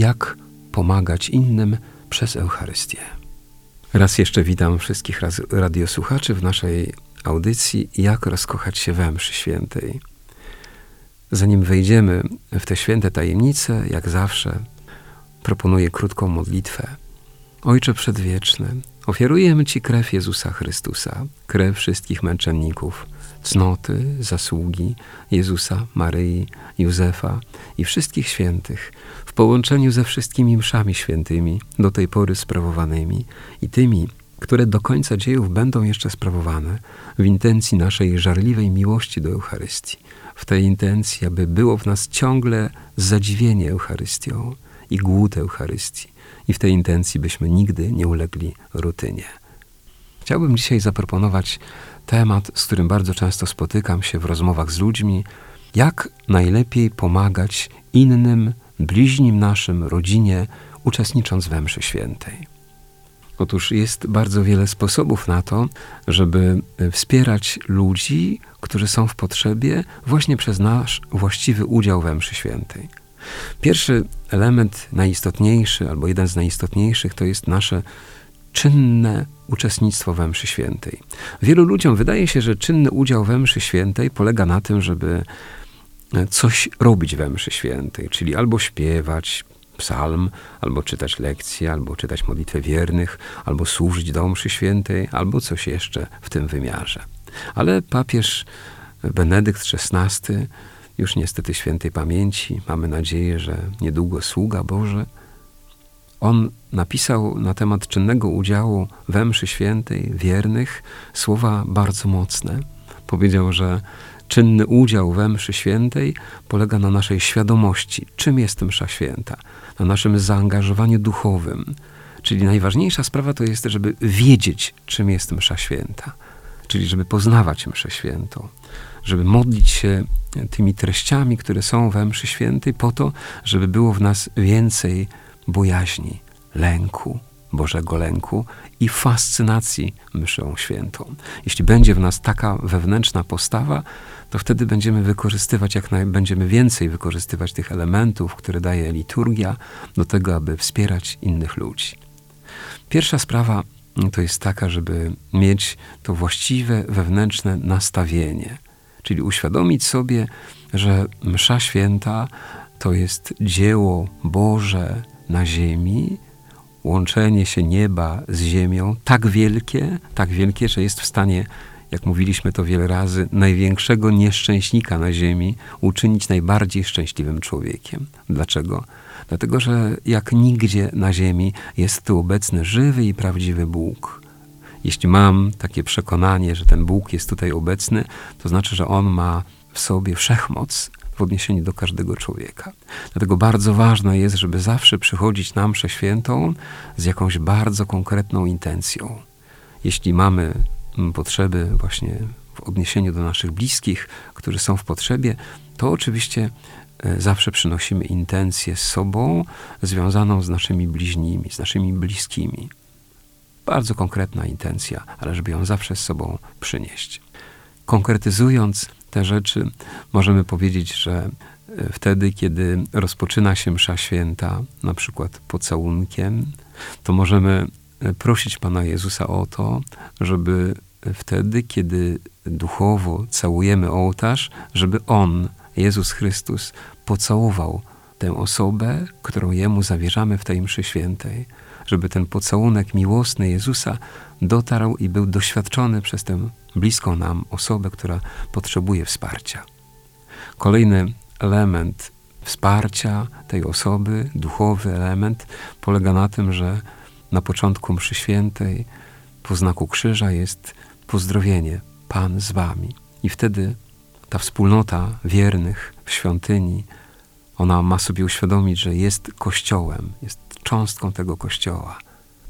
Jak pomagać innym przez Eucharystię? Raz jeszcze witam wszystkich radiosłuchaczy w naszej audycji Jak rozkochać się we mszy świętej. Zanim wejdziemy w te święte tajemnice, jak zawsze, proponuję krótką modlitwę. Ojcze Przedwieczny, ofiarujemy Ci krew Jezusa Chrystusa, krew wszystkich męczenników, cnoty, zasługi Jezusa, Maryi, Józefa i wszystkich świętych, w połączeniu ze wszystkimi mszami świętymi, do tej pory sprawowanymi i tymi, które do końca dziejów będą jeszcze sprawowane, w intencji naszej żarliwej miłości do Eucharystii, w tej intencji, aby było w nas ciągle zadziwienie Eucharystią i głód Eucharystii, i w tej intencji byśmy nigdy nie ulegli rutynie. Chciałbym dzisiaj zaproponować temat, z którym bardzo często spotykam się w rozmowach z ludźmi, jak najlepiej pomagać innym, bliźnim naszym, rodzinie, uczestnicząc we mszy świętej. Otóż jest bardzo wiele sposobów na to, żeby wspierać ludzi, którzy są w potrzebie, właśnie przez nasz właściwy udział we mszy świętej. Pierwszy element, najistotniejszy, albo jeden z najistotniejszych, to jest nasze czynne uczestnictwo we mszy świętej. Wielu ludziom wydaje się, że czynny udział we mszy świętej polega na tym, żeby coś robić we mszy świętej, czyli albo śpiewać psalm, albo czytać lekcje, albo czytać modlitwę wiernych, albo służyć do mszy świętej, albo coś jeszcze w tym wymiarze. Ale papież Benedykt XVI, już niestety świętej pamięci, mamy nadzieję, że niedługo sługa Boże, on napisał na temat czynnego udziału we mszy świętej wiernych słowa bardzo mocne. Powiedział, że czynny udział we mszy świętej polega na naszej świadomości, czym jest msza święta, na naszym zaangażowaniu duchowym. Czyli najważniejsza sprawa to jest, żeby wiedzieć, czym jest msza święta, czyli żeby poznawać mszę świętą, żeby modlić się tymi treściami, które są we mszy świętej, po to, żeby było w nas więcej bojaźni, lęku, Bożego lęku i fascynacji mszą świętą. Jeśli będzie w nas taka wewnętrzna postawa, to wtedy będziemy wykorzystywać, jak naj, będziemy więcej wykorzystywać tych elementów, które daje liturgia, do tego, aby wspierać innych ludzi. Pierwsza sprawa to jest taka, żeby mieć to właściwe wewnętrzne nastawienie, czyli uświadomić sobie, że Msza Święta to jest dzieło Boże na ziemi, łączenie się nieba z ziemią tak wielkie, tak wielkie, że jest w stanie, jak mówiliśmy to wiele razy, największego nieszczęśnika na ziemi uczynić najbardziej szczęśliwym człowiekiem. Dlaczego? Dlatego, że jak nigdzie na ziemi jest tu obecny żywy i prawdziwy Bóg. Jeśli mam takie przekonanie, że ten Bóg jest tutaj obecny, to znaczy, że On ma w sobie wszechmoc, w odniesieniu do każdego człowieka. Dlatego bardzo ważne jest, żeby zawsze przychodzić na mszę świętą z jakąś bardzo konkretną intencją. Jeśli mamy potrzeby właśnie w odniesieniu do naszych bliskich, którzy są w potrzebie, to oczywiście e, zawsze przynosimy intencję z sobą związaną z naszymi bliźnimi, z naszymi bliskimi. Bardzo konkretna intencja, ale żeby ją zawsze z sobą przynieść. Konkretyzując, te rzeczy, możemy powiedzieć, że e, wtedy, kiedy rozpoczyna się msza święta, na przykład pocałunkiem, to możemy e, prosić Pana Jezusa o to, żeby wtedy, kiedy duchowo całujemy ołtarz, żeby On, Jezus Chrystus, pocałował tę osobę, którą Jemu zawierzamy w tej mszy świętej, żeby ten pocałunek miłosny Jezusa dotarł i był doświadczony przez tę bliską nam osobę, która potrzebuje wsparcia. Kolejny element wsparcia tej osoby, duchowy element, polega na tym, że na początku mszy świętej po znaku krzyża jest pozdrowienie Pan z wami. I wtedy ta wspólnota wiernych w świątyni, Ona ma sobie uświadomić, że jest kościołem, jest cząstką tego kościoła.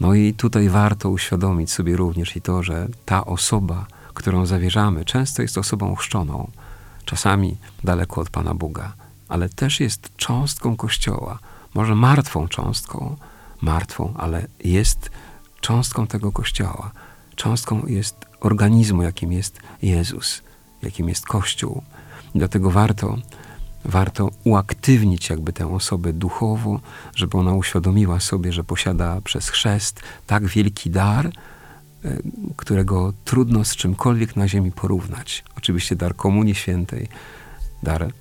No i tutaj warto uświadomić sobie również i to, że ta osoba, którą zawierzamy, często jest osobą chrzczoną, czasami daleko od Pana Boga, ale też jest cząstką Kościoła, może martwą cząstką, martwą, ale jest cząstką tego Kościoła. Cząstką jest organizmu, jakim jest Jezus, jakim jest Kościół. Dlatego warto, warto uaktywnić jakby tę osobę duchowo, żeby ona uświadomiła sobie, że posiada przez chrzest tak wielki dar, którego trudno z czymkolwiek na ziemi porównać. Oczywiście dar Komunii Świętej, dar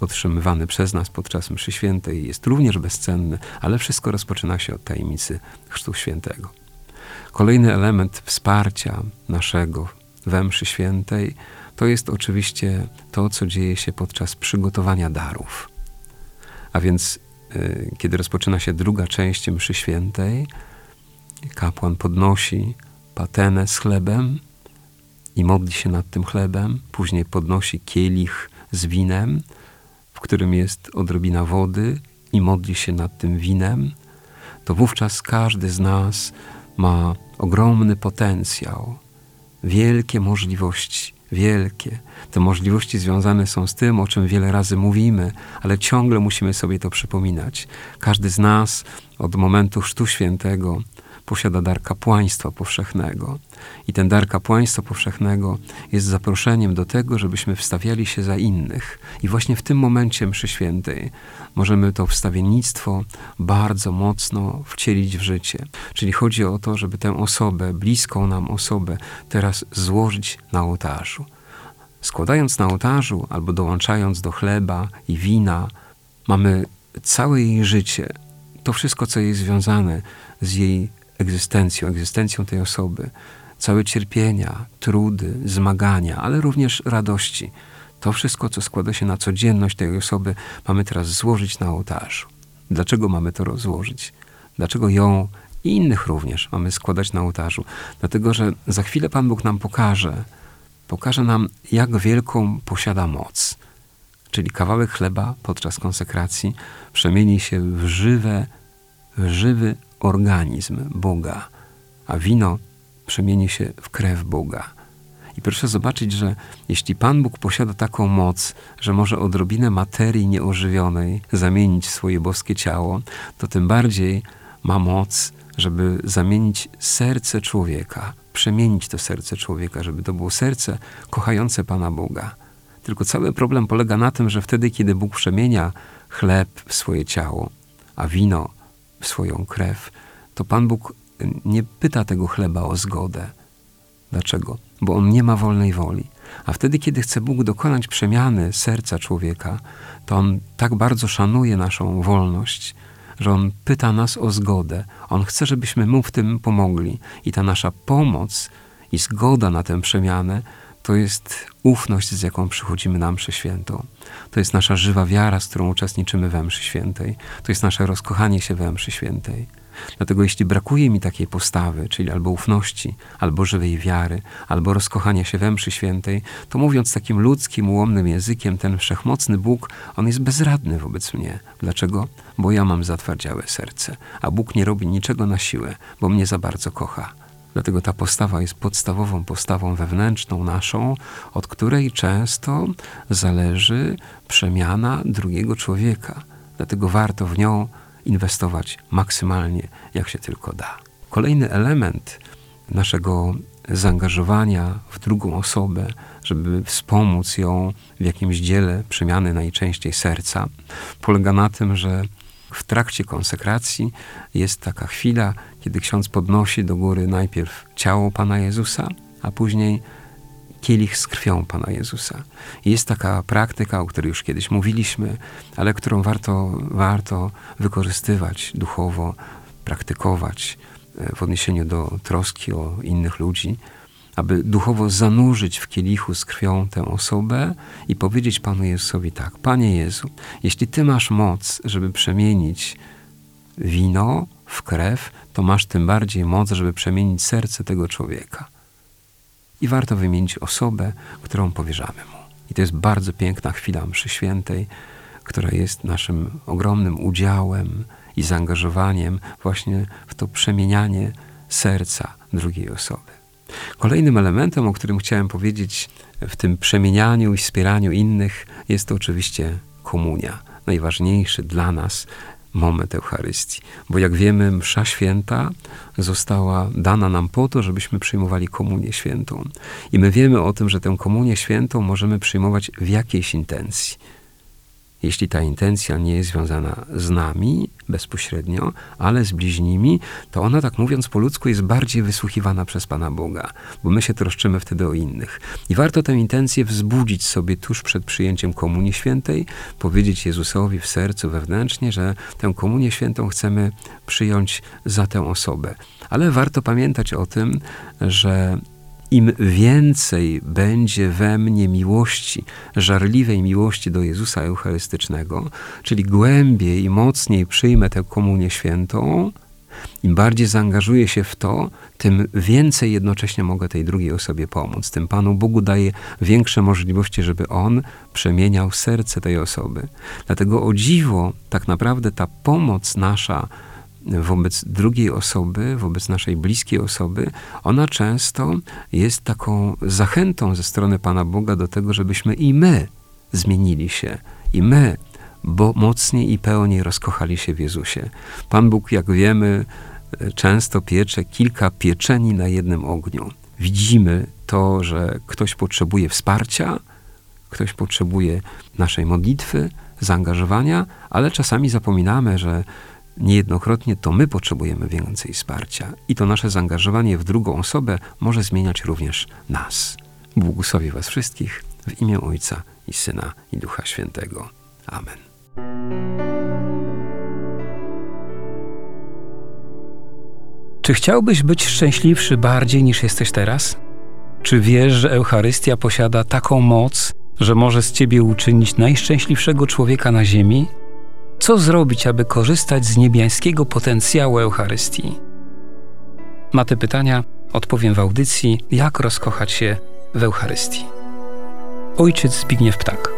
otrzymywany przez nas podczas mszy świętej jest również bezcenny, ale wszystko rozpoczyna się od tajemnicy Chrztu Świętego. Kolejny element wsparcia naszego we mszy świętej to jest oczywiście to, co dzieje się podczas przygotowania darów. A więc, y, kiedy rozpoczyna się druga część mszy świętej, kapłan podnosi patenę z chlebem i modli się nad tym chlebem, później podnosi kielich z winem, w którym jest odrobina wody i modli się nad tym winem, to wówczas każdy z nas ma ogromny potencjał, wielkie możliwości, wielkie. Te możliwości związane są z tym, o czym wiele razy mówimy, ale ciągle musimy sobie to przypominać. Każdy z nas od momentu Chrztu Świętego posiada dar kapłaństwa powszechnego. I ten dar kapłaństwa powszechnego jest zaproszeniem do tego, żebyśmy wstawiali się za innych. I właśnie w tym momencie mszy świętej możemy to wstawiennictwo bardzo mocno wcielić w życie. Czyli chodzi o to, żeby tę osobę, bliską nam osobę, teraz złożyć na ołtarzu. Składając na ołtarzu albo dołączając do chleba i wina, mamy całe jej życie, to wszystko, co jest związane z jej egzystencją, egzystencją tej osoby, całe cierpienia, trudy, zmagania, ale również radości. To wszystko, co składa się na codzienność tej osoby, mamy teraz złożyć na ołtarzu. Dlaczego mamy to rozłożyć? Dlaczego ją i innych również mamy składać na ołtarzu? Dlatego, że za chwilę Pan Bóg nam pokaże, pokaże nam, jak wielką posiada moc. Czyli kawałek chleba podczas konsekracji przemieni się w żywe, w żywy organizm Boga, a wino przemieni się w krew Boga. I proszę zobaczyć, że jeśli Pan Bóg posiada taką moc, że może odrobinę materii nieożywionej zamienić swoje boskie ciało, to tym bardziej ma moc, żeby zamienić serce człowieka, przemienić to serce człowieka, żeby to było serce kochające Pana Boga. Tylko cały problem polega na tym, że wtedy, kiedy Bóg przemienia chleb w swoje ciało, a wino swoją krew, to Pan Bóg nie pyta tego chleba o zgodę. Dlaczego? Bo on nie ma wolnej woli. A wtedy, kiedy chce Bóg dokonać przemiany serca człowieka, to on tak bardzo szanuje naszą wolność, że on pyta nas o zgodę. On chce, żebyśmy mu w tym pomogli. I ta nasza pomoc i zgoda na tę przemianę to jest ufność, z jaką przychodzimy na mszę świętą. To jest nasza żywa wiara, z którą uczestniczymy we mszy świętej. To jest nasze rozkochanie się we mszy świętej. Dlatego jeśli brakuje mi takiej postawy, czyli albo ufności, albo żywej wiary, albo rozkochania się we mszy świętej, to mówiąc takim ludzkim, ułomnym językiem, ten wszechmocny Bóg, on jest bezradny wobec mnie. Dlaczego? Bo ja mam zatwardziałe serce, a Bóg nie robi niczego na siłę, bo mnie za bardzo kocha. Dlatego ta postawa jest podstawową postawą wewnętrzną naszą, od której często zależy przemiana drugiego człowieka. Dlatego warto w nią inwestować maksymalnie, jak się tylko da. Kolejny element naszego zaangażowania w drugą osobę, żeby wspomóc ją w jakimś dziele przemiany najczęściej serca, polega na tym, że w trakcie konsekracji jest taka chwila, kiedy ksiądz podnosi do góry najpierw ciało Pana Jezusa, a później kielich z krwią Pana Jezusa. Jest taka praktyka, o której już kiedyś mówiliśmy, ale którą warto, warto wykorzystywać duchowo, praktykować e, w odniesieniu do troski o innych ludzi, aby duchowo zanurzyć w kielichu z krwią tę osobę i powiedzieć Panu Jezusowi tak: Panie Jezu, jeśli Ty masz moc, żeby przemienić wino w krew, to masz tym bardziej moc, żeby przemienić serce tego człowieka i warto wymienić osobę, którą powierzamy mu. I to jest bardzo piękna chwila mszy świętej, która jest naszym ogromnym udziałem i zaangażowaniem właśnie w to przemienianie serca drugiej osoby. Kolejnym elementem, o którym chciałem powiedzieć w tym przemienianiu i wspieraniu innych, jest to oczywiście komunia. Najważniejszy dla nas moment Eucharystii. Bo jak wiemy, Msza Święta została dana nam po to, żebyśmy przyjmowali Komunię Świętą. I my wiemy o tym, że tę Komunię Świętą możemy przyjmować w jakiejś intencji jeśli ta intencja nie jest związana z nami bezpośrednio, ale z bliźnimi, to ona, tak mówiąc po ludzku, jest bardziej wysłuchiwana przez Pana Boga, bo my się troszczymy wtedy o innych. I warto tę intencję wzbudzić sobie tuż przed przyjęciem Komunii Świętej, powiedzieć Jezusowi w sercu wewnętrznie, że tę Komunię Świętą chcemy przyjąć za tę osobę. Ale warto pamiętać o tym, że im więcej będzie we mnie miłości, żarliwej miłości do Jezusa Eucharystycznego, czyli głębiej i mocniej przyjmę tę komunię świętą, im bardziej zaangażuję się w to, tym więcej jednocześnie mogę tej drugiej osobie pomóc. Tym Panu Bogu daje większe możliwości, żeby On przemieniał serce tej osoby. Dlatego o dziwo, tak naprawdę ta pomoc nasza wobec drugiej osoby, wobec naszej bliskiej osoby, ona często jest taką zachętą ze strony Pana Boga do tego, żebyśmy i my zmienili się, i my bo mocniej i pełniej rozkochali się w Jezusie. Pan Bóg, jak wiemy, często piecze kilka pieczeni na jednym ogniu. Widzimy to, że ktoś potrzebuje wsparcia, ktoś potrzebuje naszej modlitwy, zaangażowania, ale czasami zapominamy, że Niejednokrotnie to my potrzebujemy więcej wsparcia i to nasze zaangażowanie w drugą osobę może zmieniać również nas. Błogosławię Was wszystkich w imię Ojca i Syna i Ducha Świętego. Amen. Czy chciałbyś być szczęśliwszy bardziej niż jesteś teraz? Czy wiesz, że Eucharystia posiada taką moc, że może z ciebie uczynić najszczęśliwszego człowieka na ziemi? Co zrobić, aby korzystać z niebiańskiego potencjału Eucharystii? Na te pytania odpowiem w audycji Jak rozkochać się w Eucharystii. Ojciec Zbigniew Ptak.